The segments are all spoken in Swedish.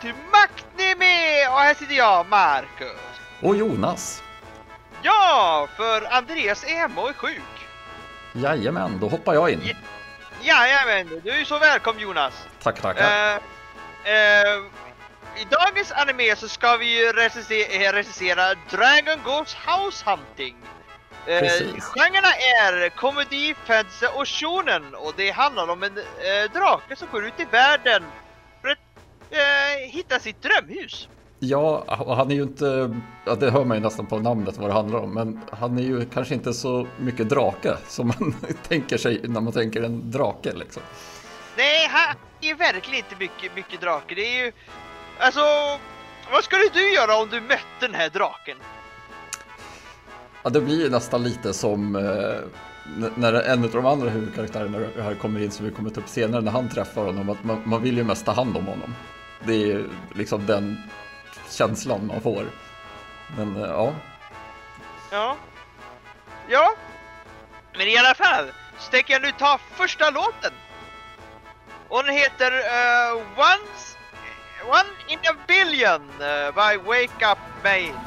till Maktnemi! Och här sitter jag, Marcus. Och Jonas. Ja, för Andreas Emo är sjuk. Jajamän, då hoppar jag in. Ja. Jajamän, du är så välkommen Jonas. Tack, tackar. Eh, eh, I dagens anime så ska vi ju recensera, eh, recensera Dragon Ghost House Hunting. Eh, genrerna är komedi, fantasy och shonen och det handlar om en eh, drake som går ut i världen eh, hitta sitt drömhus. Ja, han är ju inte, ja, det hör man ju nästan på namnet vad det handlar om, men han är ju kanske inte så mycket drake som man tänker sig när man tänker en drake liksom. Nej, han är verkligen inte mycket, mycket drake. Det är ju... Alltså, vad skulle du göra om du mötte den här draken? Ja, det blir ju nästan lite som eh, när en av de andra huvudkaraktärerna här kommer in som vi kommer ta upp senare när han träffar honom, att man, man vill ju mest ta hand om honom. Det är ju liksom den känslan man får. Men eh, ja, Ja. Ja. Men i alla fall, så tänker jag nu ta första låten. Och den heter uh, Once... One in a billion uh, by Wake Up Maine.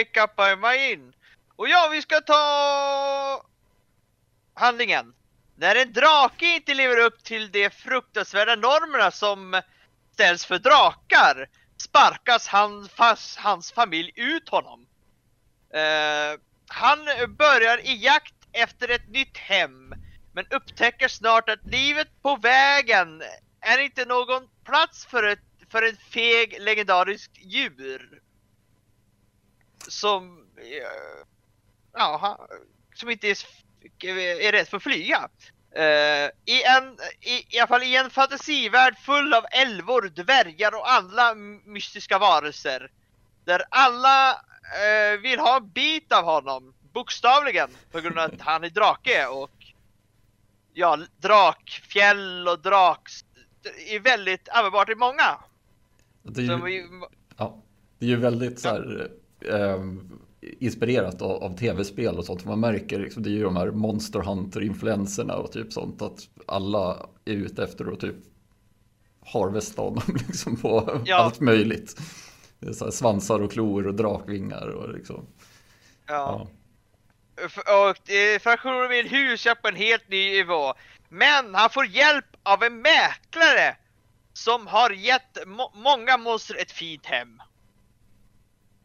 Wake Up by My In. Och ja, vi ska ta handlingen. När en drake inte lever upp till de fruktansvärda normerna som ställs för drakar sparkas han, fast hans familj ut honom. Uh, han börjar i jakt efter ett nytt hem men upptäcker snart att livet på vägen är inte någon plats för, ett, för en feg legendarisk djur. Som, eh, ja, som inte är, s- är rädd för att flyga. Eh, I en, i, i alla fall i en fantasivärld full av älvor, dvärgar och andra mystiska varelser. Där alla eh, vill ha en bit av honom, bokstavligen, på grund av att han är drake och ja, drakfjäll och drak är väldigt användbart i många. Det är ju, vi, ja, det är ju väldigt så här, eh, inspirerat av, av tv-spel och sånt. Man märker liksom, det är ju de här Monster Hunter-influenserna och typ sånt. Att alla är ute efter att typ harvesta honom liksom på Ja. allt möjligt. Svansar och klor och drakvingar och liksom. ja. Ja. Och hus är på en helt ny nivå. Men han får hjälp av en mäklare som har gett må- många monster ett fint hem.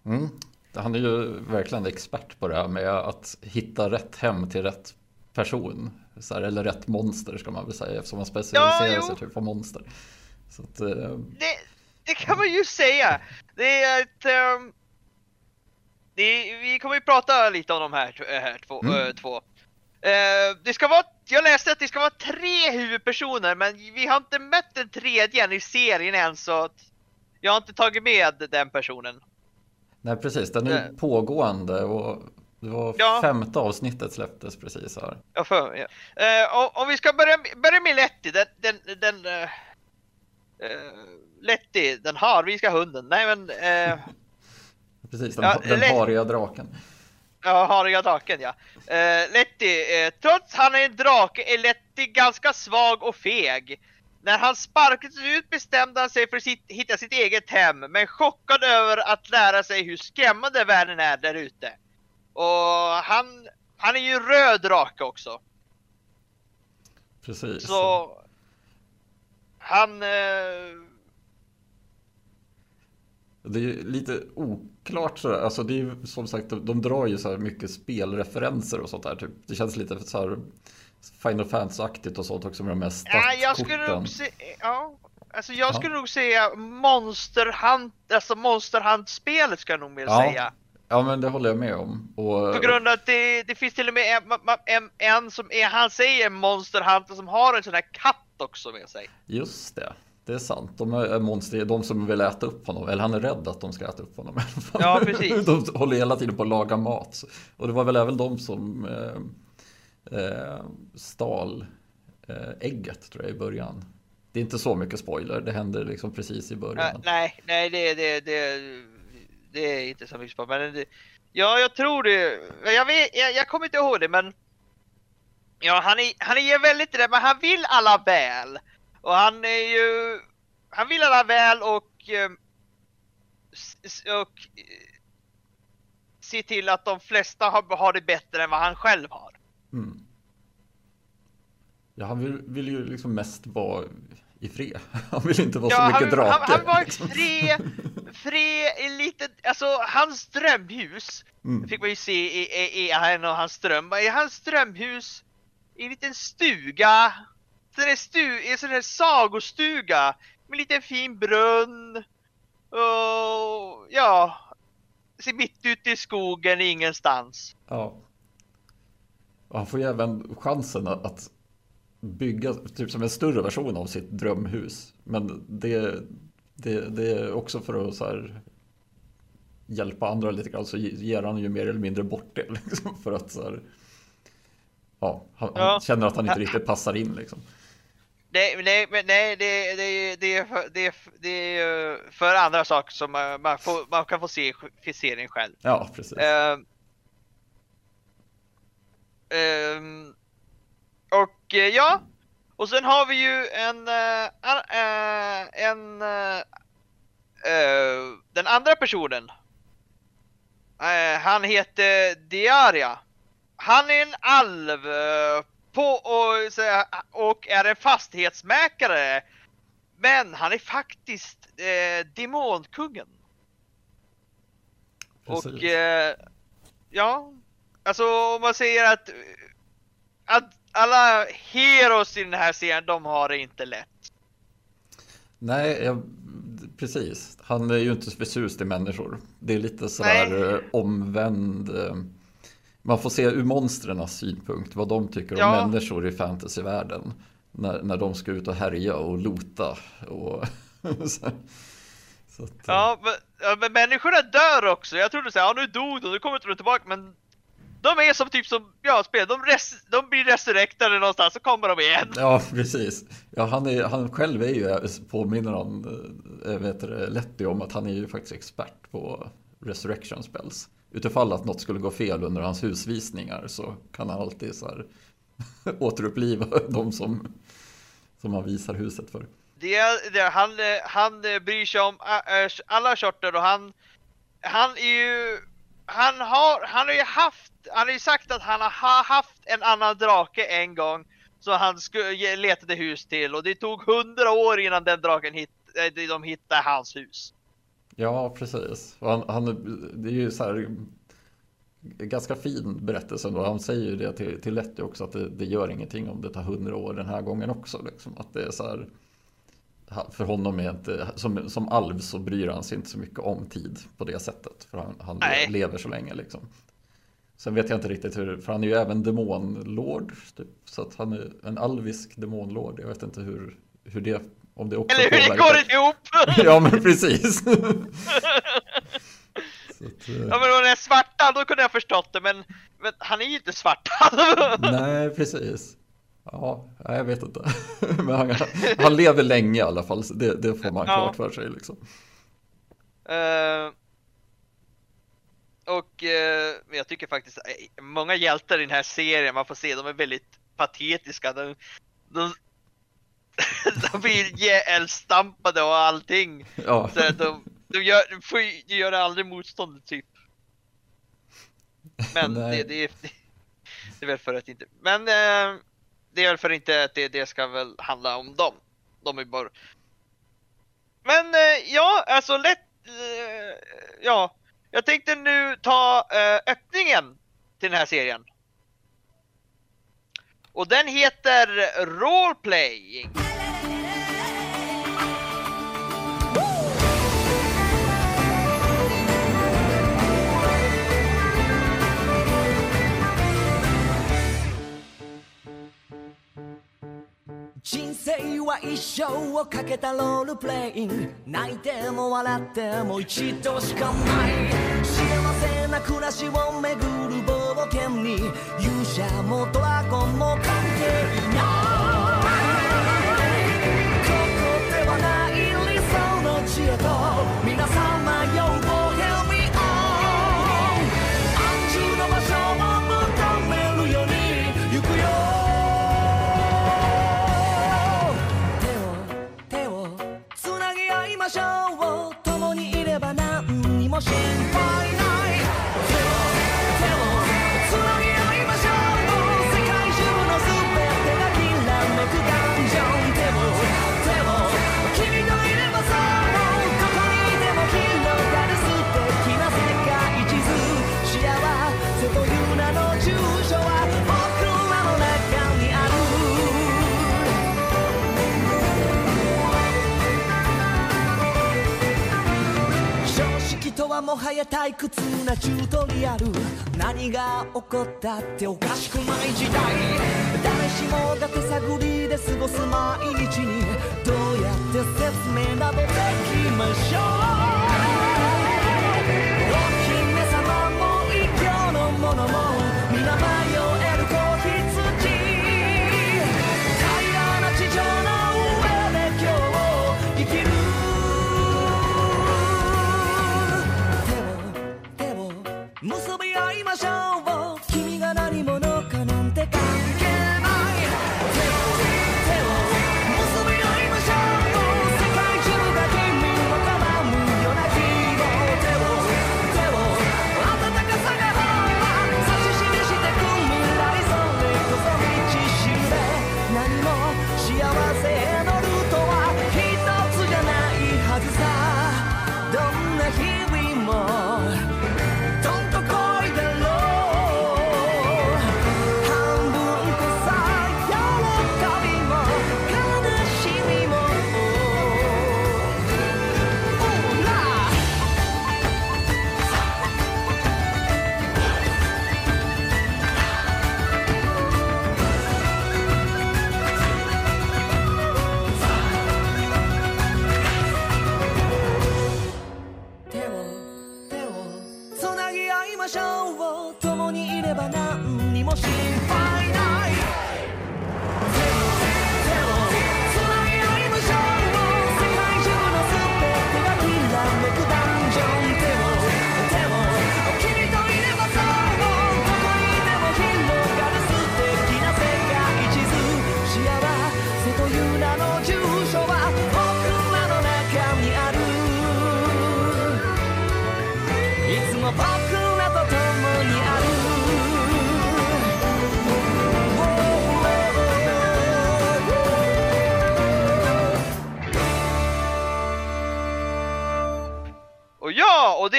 Mm. Han är ju verkligen expert på det här med att hitta rätt hem till rätt person. Så här, eller rätt monster ska man väl säga eftersom man specialiserar Ja, sig typ på monster. Att, eh, Det, det kan man ju säga. Det är ett... ehm, det, vi kommer ju prata lite om de här, äh, här två. Mm. eh, två. Eh, det ska vara, jag läste att det ska vara tre huvudpersoner men vi har inte mött den tredje i serien än så att jag har inte tagit med den personen. Nej precis, den är ju Eh. pågående och det var Ja. femte avsnittet släpptes precis här. Jag för, ja. Eh, om vi ska börja, börja med Letty, den, den, den uh, Letty, den harviska hunden. Nej men, eh, Precis, den, Ja, den lätt- hariga draken. ja hariga draken ja. Uh, Letty, eh, trots han är en drake är Letty ganska svag och feg. När han sparkades ut bestämde han sig för att hitta sitt eget hem, men chockad över att lära sig hur skrämmande världen är där ute. Och han, han är ju röd drake också. Precis. Så han... Eh, Det är ju lite oklart sådär. Alltså det är ju som sagt, de, de drar ju så här mycket spelreferenser och sånt där. Typ. Det känns lite så här Final Fantasy-aktigt och sånt också med de här ja, jag skulle nog se, ja, alltså jag Ja. skulle nog säga Monster Hunt, alltså Monster Hunt-spelet ska jag nog mer Ja, säga. Ja men det håller jag med om. Och, På grund av att det, det finns till och med en, en, en som är, han säger Monster Hunter som har en sån här katt också med sig. Just det, det är sant. De är monster, de som vill äta upp honom. Eller han är rädd att de ska äta upp honom. Ja, precis. De håller hela tiden på att laga mat. Och det var väl även de som eh, stal eh, ägget tror jag i början. Det är inte så mycket spoiler, det händer liksom precis i början. Nej, nej det, det, det, det är inte så mycket spoiler. men det, Ja, jag tror det. Jag, vet, jag, jag kommer inte ihåg det men Ja, han är, han är väldigt rädd men han vill alla väl. Och han är ju Han vill alla väl och eh, och eh, se till att de flesta har, har det bättre än vad han själv har. Mm. Ja, han vill, vill ju liksom mest vara i fred. Han vill inte vara så Ja, mycket han, drake. han, han var liksom. fri, fri i lite, alltså hans drömhus Mm. fick man ju se i, i, i han och hans dröm. I hans drömhus, i en liten stuga, där stu, i en sån där sagostuga med en liten fin brunn och ja, så mitt ute i skogen ingenstans. Ja. Han får ju även chansen att- bygga typ som en större version av sitt drömhus. Men det, det, det är också för att så här, hjälpa andra lite grann så ge- ger han ju mer eller mindre bort det. Liksom, för att så här, ja, han, Ja. han känner att han inte riktigt passar in liksom. Nej, nej, men nej, det, det, det, är för, det, det är för andra saker som man, man, får, man kan få se i serien själv. Ja, precis. Ehm. Ehm. och eh, ja, och sen har vi ju en, eh, eh, en, den andra personen. Han heter Diaria. Han är en alv på och, och är en fastighetsmäklare. Men han är faktiskt eh, demonkungen. Och Precis. eh, ja, alltså om man säger att, att alla heroes i den här serien, de har det inte lätt. Nej, jag, precis. Han är ju inte förtjust i människor. Det är lite sådär Nej. eh, omvänd. eh, Man får se ur monstrens synpunkt vad de tycker Ja. om människor i fantasyvärlden. När, när de ska ut och härja och lota. Och så, så att, eh, Ja men, ja, men människorna dör också. Jag trodde såhär, ja nu dog de, nu kommer inte de tillbaka, men de är som typ som, ja spel, de, res, de blir resurrektade någonstans, så kommer de igen. Ja, precis. Ja, han, är, han själv är ju, påminner han, äh, vet du, Letty om att han är ju faktiskt expert på resurrection spells. Utifall att något skulle gå fel under hans husvisningar så kan han alltid så här återuppliva de som, som han visar huset för. Det, det, han, eh, han eh, bryr sig om alla sorter och han, han är ju, han har, han har ju haft, han har ju sagt att han har haft en annan drake en gång som han letade hus till och det tog hundra år innan den draken hit, eh, de hittade hans hus. Ja, precis. Han, han, det är ju så här ganska fin berättelse ändå. Han säger ju det till, till Letty också att det, det gör ingenting om det tar hundra år den här gången också. Liksom. Att det är så här, för honom är inte, som, som alv så bryr han sig inte så mycket om tid på det sättet. För han, han lever så länge liksom. Sen vet jag inte riktigt hur, för han är ju även demonlord. Typ, så att han är en alvisk demonlord. Jag vet inte hur, hur det, om det också Eller hur det påverkar. går ihop! Ja men precis. att, eh, Ja men om den är svarta då kunde jag förstått det men, men han är ju inte svarta. Nej, precis. Ja, jag vet inte. Men han, han lever länge i alla fall, så det, det får man Ja. klart för sig. Liksom. Eh, och men jag tycker faktiskt eh, många hjältar i den här serien, man får se, de är väldigt patetiska. De, de, de blir ihjälstampade och allting. Ja, Så de, de, gör, de, får, ju- de gör aldrig motstånd typ. Men det, det, det, är väl för att inte, men eh, det är väl för inte att det, det ska väl handla om dem. De är bara... Men eh, ja, alltså lätt, eh, ja. Jag tänkte nu ta eh, öppningen till den här serien. Och den heter Roleplaying. は一生をかけたロールプレイン泣いても笑っても一度しかない。幸せな暮らしをめぐる冒険に。勇者もドラゴンも関係ない。ここではない理想の知恵と退屈なチュートリアル何が起こったっておかしくない時代。誰しもが手探りで過ごす毎日に。どうやって説明などできましょう。お姫様も異教のものも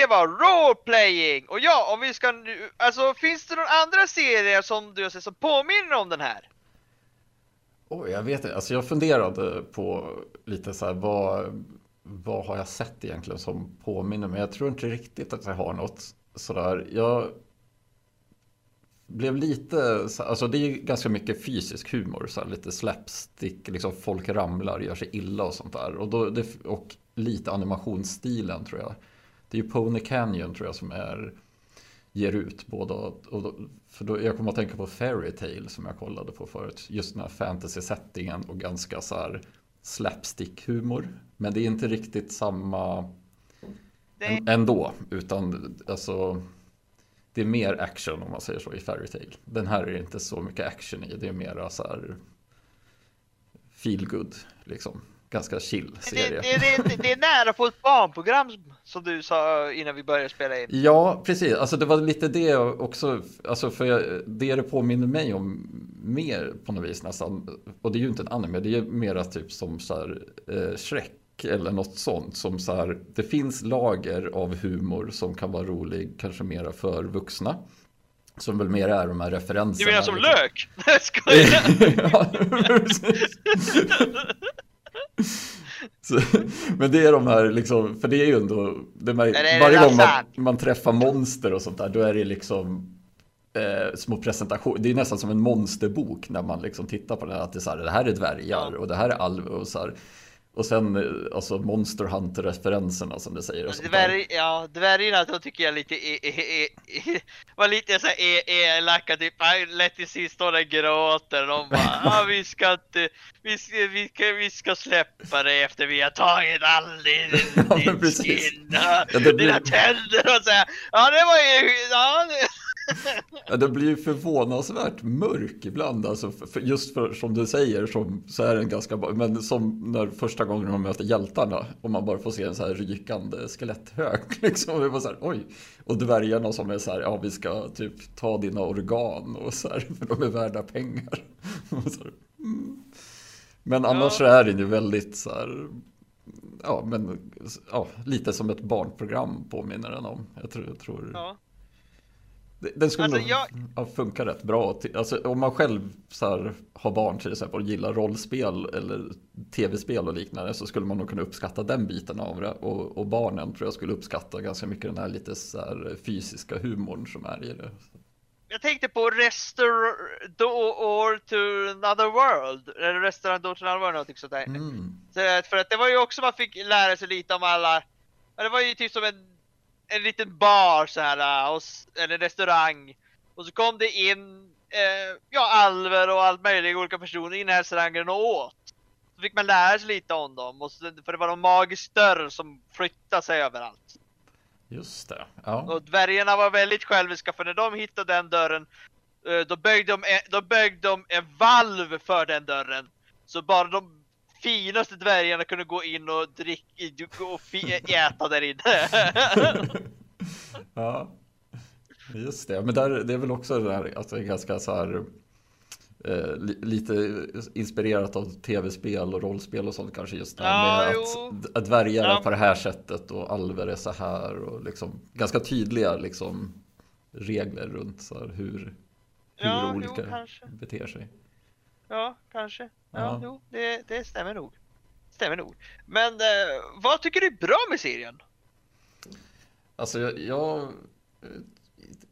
det var roleplaying! Och ja, om vi ska nu, alltså finns det några andra serier som du har sett som påminner om den här? Oh, jag vet inte. Alltså jag funderade på lite så här, vad, vad har jag sett egentligen som påminner mig? Jag tror inte riktigt att jag har något sådär. Jag blev lite, alltså det är ju ganska mycket fysisk humor, så här, lite slapstick, liksom folk ramlar, gör sig illa och sånt där. Och, då, det, och lite animationsstilen tror jag. Det är ju Pony Canyon tror jag som är ger ut båda. Och då, för då, jag kommer att tänka på Fairy Tail som jag kollade på förut. Just den här fantasy-settingen och ganska så här slapstick-humor. Men det är inte riktigt samma än- ändå. Utan alltså det är mer action om man säger så i Fairy Tail. Den här är inte så mycket action i. Det är mera så här feel good liksom. Ganska chill det, serie. det, det, det är nära på ett barnprogram som du sa innan vi började spela in. Ja, precis. Alltså det var lite det också, alltså för jag, det det påminner mig om mer på något vis nästan. Och det är ju inte en anime, det är mera typ som så här eh, Shrek eller något sånt. Som så här, det finns lager av humor som kan vara rolig, kanske mera för vuxna. Som väl mer är de här referenserna. Du menar som liksom. lök? Jag skojar! ja. Så, men det är de här liksom, för det är ju ändå, det är, varje gång man, man träffar monster och sånt där, då är det liksom eh, små presentationer. Det är nästan som en monsterbok när man liksom tittar på det här, att det är så här, det här är dvärgar och det här är alver och så här. Och sen eh, alltså Monster Hunter-referenserna som det säger. Och. Dvärg, ja, dvärgarna de tycker jag lite e, e, e, e, var lite så här e, elaka, typ "Aj, lätt till sist står där och gråter de bara ah, vi ska inte, vi ska, vi, ska, vi ska släppa det efter vi har tagit all din, Ja, din precis. skin Ja, blir- dina tänder och så här. Ja det var ju, ja det, Ja, det blir ju förvånansvärt mörk ibland, alltså för, just för som du säger som, så är den ganska. Men som när första gången de möter hjältarna och man bara får se en så här rykande skeletthög. Liksom, var så här, oj. Och dvärgarna som är så här, ja vi ska typ ta dina organ och så här, för de är värda pengar. Och här, mm. Men annars så är den ju väldigt så här, ja men ja, lite som ett barnprogram påminner den om. Jag tror, jag tror ja. Den skulle Alltså, nog jag- funka rätt bra. Alltså, om man själv så här, har barn till exempel och gillar rollspel eller tv-spel och liknande så skulle man nog kunna uppskatta den biten av det. Och, och barnen tror jag skulle uppskatta ganska mycket den här lite så här, fysiska humorn som är i det. Jag tänkte på Restaur Door to another world, eller Restaurant Door to another world, någonting sånt där. Mm. Så för att det var ju också man fick lära sig lite om alla, det var ju typ som en, en liten bar så här, och, s- eller restaurang. Och så kom det in, eh, ja alver och allt möjligt olika personer in i den här restaurangen och åt. Så fick man lära sig lite om dem, och så, för det var de magisk dörr som flyttade sig överallt. Just det. Ja. Och dvärgarna var väldigt själviska för när de hittade den dörren eh, då byggde de, en- då byggde de en valv för den dörren. Så bara de finaste dvärgarna kunde gå in och dricka och äta där inne. ja. Just det. Men där, det är väl också det där, alltså det är ganska så här eh, li, lite inspirerat av tv-spel och rollspel och sånt kanske just det här med jo. att, att dvärgar är Ja. på det här sättet och alver är så här och liksom ganska tydliga liksom regler runt så här hur, hur Ja, jo, olika kanske. beter sig. ja, kanske. Ja, jo, det, det stämmer nog. Stämmer nog. Men eh, vad tycker du är bra med serien? Alltså jag, jag eh,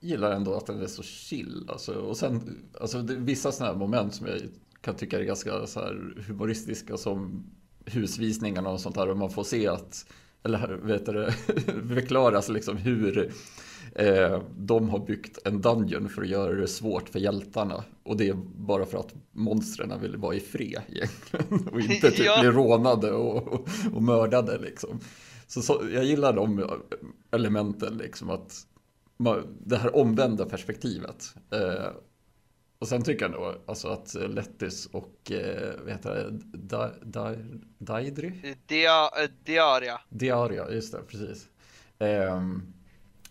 gillar ändå att den är så chill. Alltså, och sen, alltså det är vissa sådana här moment som jag kan tycka är ganska så här humoristiska som husvisningarna och sånt där. Och man får se att, eller vet du, förklaras liksom hur Eh, de har byggt en dungeon för att göra det svårt för hjältarna. Och det är bara för att monstren vill vara i fred egentligen. Och inte typ Ja. bli rånade och, och, och mördade liksom. Så, så jag gillar de elementen liksom att man, det här omvända perspektivet. Eh, och sen tycker jag nog alltså att Lettis och eh, vad heter det, da, da, Daidri? Dia, eh, diaria. Diaria, just det, precis. Ehm,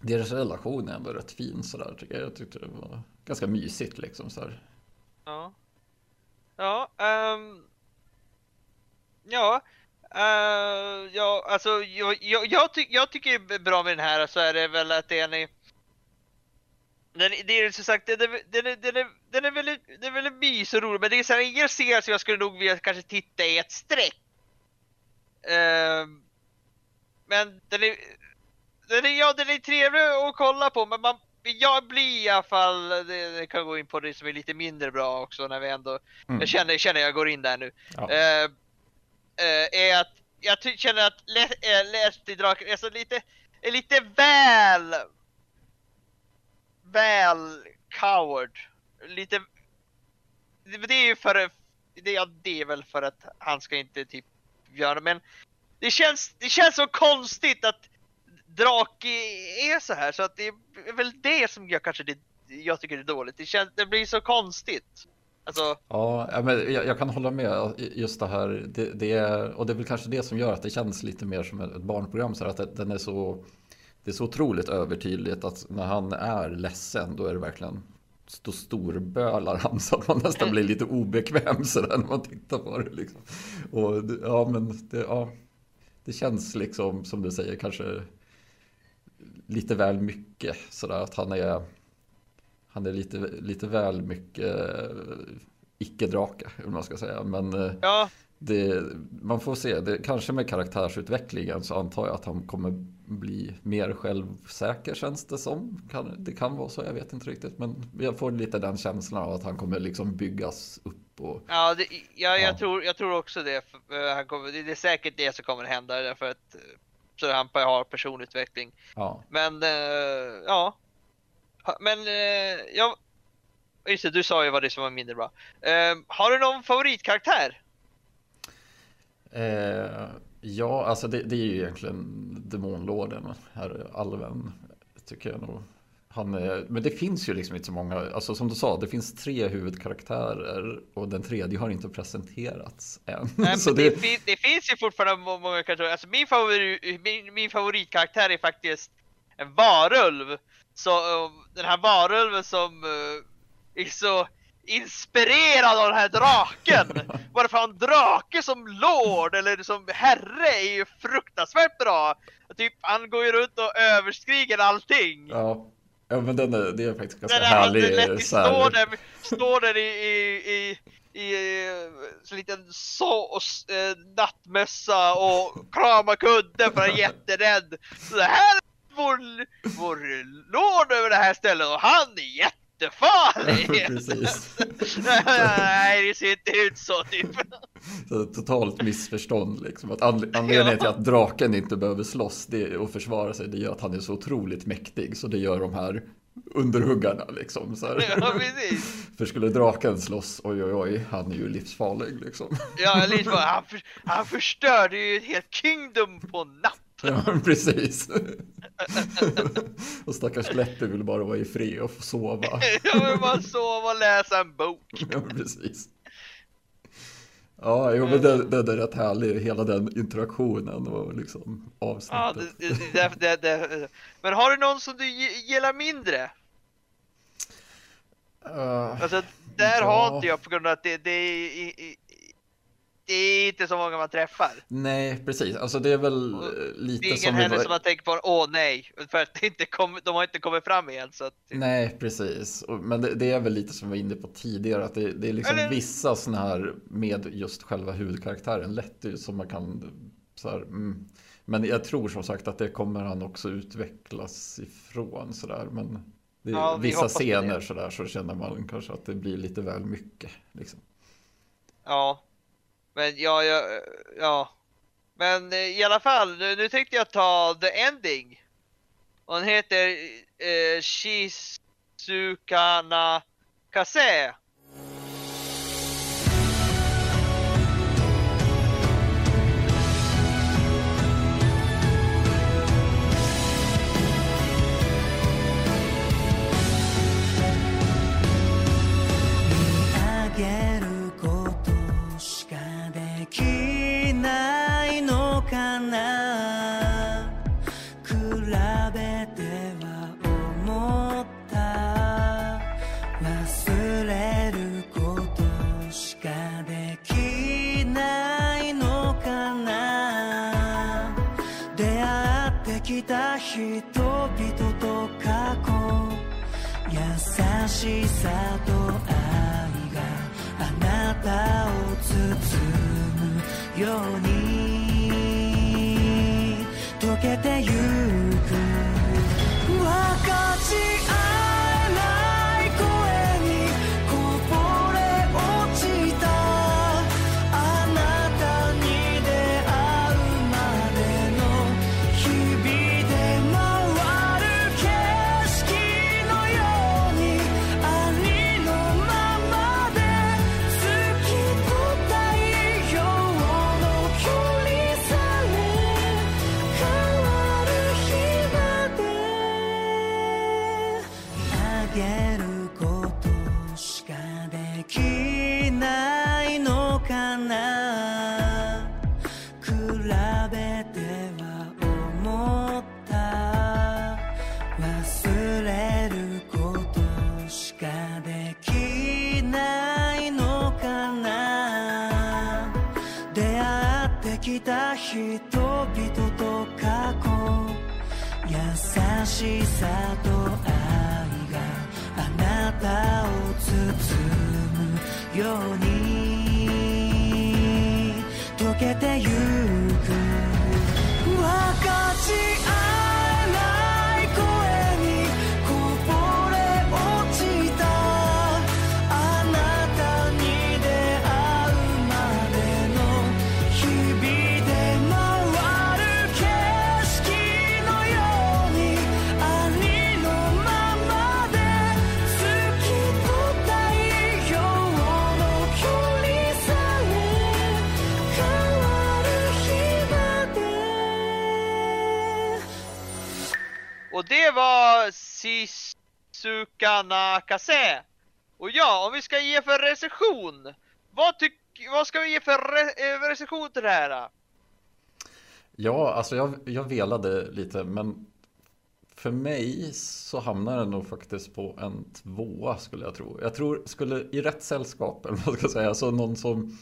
deras relation är ändå rätt fin sådär tycker jag. Jag tyckte det var ganska mysigt liksom sådär. Ja. Ja, ehm, ja. eh, ja, alltså jag, jag, jag, ty, jag tycker bra med den här så är det väl att den är den, det är som sagt, den är, den är, den är, den är väldigt, den är väldigt mysig och rolig, men det är så här, ingen serie som jag skulle nog vilja kanske titta i ett streck. Ehm, men den är, den är, ja den är trevlig att kolla på, men man, jag blir i alla fall, det, det kan gå in på det som är lite mindre bra också när vi ändå, Mm. jag känner, känner jag går in där nu. Ja. Eh, eh, är att jag känner att Le- äh, Leslie Draken är så lite, är lite väl, väl coward. Lite, det, det är ju för, det, ja, det är väl för att han ska inte typ göra, men det känns, det känns så konstigt att Drake är så här så att det är väl det som jag kanske det, jag tycker är dåligt. Det, känns, det blir så konstigt. Alltså, Ja, men jag, jag kan hålla med just det här. Det, det är, och det är väl kanske det som gör att det känns lite mer som ett barnprogram. Så att det, den är så, det är så otroligt övertydligt att när han är ledsen då är det verkligen då storbölar han så att man nästan blir lite obekväm sådär när man tittar på det. Liksom. Och ja, men det, ja, det känns liksom som du säger kanske lite väl mycket sådär att han är han är lite, lite väl mycket eh, icke-drake, om man ska säga. Men eh, ja, det, man får se, det, kanske med karaktärsutvecklingen så antar jag att han kommer bli mer självsäker känns det som. Det kan vara så, jag vet inte riktigt. Men jag får lite den känslan av att han kommer liksom byggas upp. Och, Ja, det, ja, jag, Ja. Tror, jag tror också det. Han kommer, det är säkert det som kommer hända därför att eh, så han har personutveckling. ja. Men eh, ja. Men eh, ja. Just det, du sa ju vad det som var mindre bra. Har du någon favoritkaraktär? Eh, ja, alltså det, det är ju egentligen demonlorden, herr Alven, tycker jag nog. Han är, men det finns ju liksom inte så många, alltså som du sa, det finns tre huvudkaraktärer och den tredje har inte presenterats än. Nej, så det, det, fin, det finns ju fortfarande må- många karaktärer. Alltså min, favori, min, min favoritkaraktär är faktiskt en varulv. Så eh, den här varulven som eh, är så inspirerad av den här draken. Bara för en drake som lord eller som herre är ju fruktansvärt bra. Typ han går ju runt och överskriger allting. ja, ja, men den är, det är faktiskt ganska Den härlig. lätt så här- står där, står där i, i, i, i eh, så liten så, eh, nattmössa och kramar kudden för han är jätterädd. Så det här är vår, vår lord över det här stället och han är jättefarlig! Precis. Nej, det ser inte ut så typ. Så totalt missförstånd liksom. Att anle- anledningen till att draken inte behöver slåss det, och försvara sig, det gör att han är så otroligt mäktig. Så det gör de här underhuggarna liksom. Så här. Ja, precis. För skulle draken slåss, oj oj oj, han är ju livsfarlig liksom. Ja, bara, han, för, han förstörde ju ett helt kingdom på natt. Ja, precis. och stackars Leppe vill bara vara i fred och få sova. Jag vill bara sova och läsa en bok. Ja, precis. Ja, jo, men det, det är rätt härlig, hela den interaktionen och liksom Ja, avsnittet. det, det, det, det. Men har du någon som du gi- gillar mindre? Eh, Alltså, där Ja. har inte jag på grund av att det, det, är, det är inte så många man träffar. Nej, precis. Alltså det är väl eh, Det lite är ingen som heller var... som man tänker på, åh nej, för att det inte kom, de har inte kommit fram igen. Så att, Nej, precis. Och- Men det, det är väl lite som vi var inne på tidigare, att det, det är liksom Eller- vissa sådana här med just själva huvudkaraktären lätt ut som man kan så här, mm. Men jag tror som sagt att det kommer han också utvecklas ifrån sådär. Men det, Ja, vi vissa det. scener sådär så känner man kanske att det blir lite väl mycket. Liksom. ja. Men ja, ja, ja. Men eh, i alla fall, nu, nu tänkte jag ta the ending. Och den heter eh, Shizukana Kase.「優しさと愛があなたを包むように忘れることしかできないのかな出会ってきた人々と過去優しさと愛があなたを包むように溶けてゆく Och det var Shizuka Nakase. Och ja, om vi ska ge för recension. Vad, tyck, vad ska vi ge för re, eh, recension till det här? Ja, alltså jag, jag velade lite, men för mig så hamnar den nog faktiskt på en tvåa skulle jag tro. Jag tror, skulle i rätt sällskap, eller vad ska säga, så någon som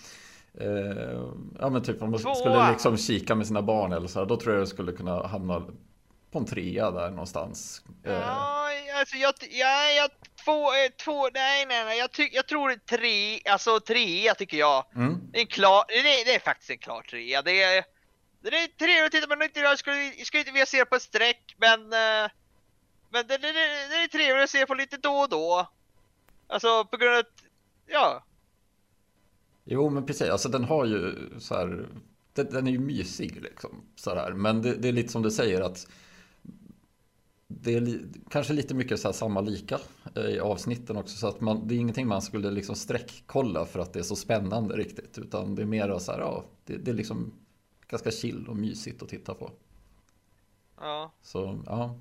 eh, Ja men typ om man Tvåa. skulle liksom kika med sina barn eller så här, då tror jag det skulle kunna hamna på en trea där någonstans. Eh, Ja, alltså jag, ja, jag två, eh, två, nej nej nej, jag, ty, jag tror tre, alltså trea tycker jag. mm. Det är en klar, det det är faktiskt en klar trea. Det är, det är trevligt att titta på, men inte, jag skulle, jag skulle inte vilja se det på ett streck, men eh, men det, det, det, är trevligt att se på lite då och då. Alltså på grund av att, ja, Jo men precis, alltså den har ju så här Den, den är ju mysig liksom så här. Men det, det är lite som du säger att Det är li, kanske lite mycket så här samma lika eh, i avsnitten också så att man, det är ingenting man skulle liksom sträckkolla för att det är så spännande riktigt utan det är mer så här, ja det, det är liksom ganska chill och mysigt att titta på. ja. Så ja,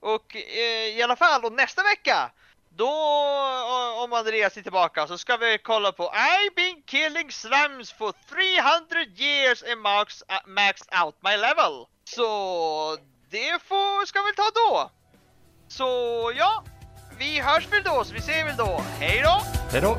Och eh, i alla fall, och nästa vecka då, o- om Andreas är tillbaka, så ska vi kolla på I've been killing slums for 300 years and max, uh, maxed out my level. Så det får, ska vi ta då. Så ja, vi hörs väl då, så vi ser väl då. Hej då! hej då!